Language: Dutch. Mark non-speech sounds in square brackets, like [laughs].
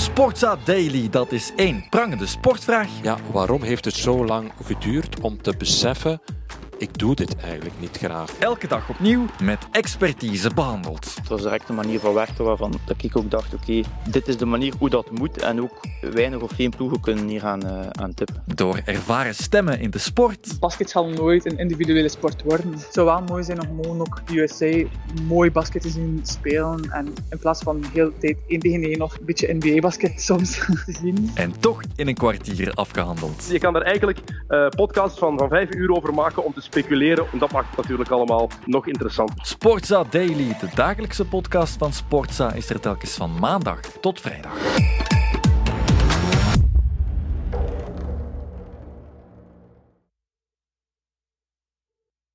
Sportza Daily, dat is één prangende sportvraag. Ja, waarom heeft het zo lang geduurd om te beseffen ik doe dit eigenlijk niet graag. Elke dag opnieuw met expertise behandeld. Het was direct een manier van werken waarvan dat ik ook dacht, oké, dit is de manier hoe dat moet en ook weinig of geen ploegen kunnen hier aan, uh, aan tippen. Door ervaren stemmen in de sport. Basket zal nooit een individuele sport worden. Het zou wel mooi zijn om gewoon ook de USA mooi basket te zien spelen en in plaats van heel de tijd 1 tegen 1 of een beetje NBA-basket soms [laughs] te zien. En toch in een kwartier afgehandeld. Je kan er eigenlijk uh, podcasts van, van 5 uur over maken om te speculeren. En dat maakt het natuurlijk allemaal nog interessant. Sportza Daily, de dagelijkse podcast van Sportza, is er telkens van maandag tot vrijdag.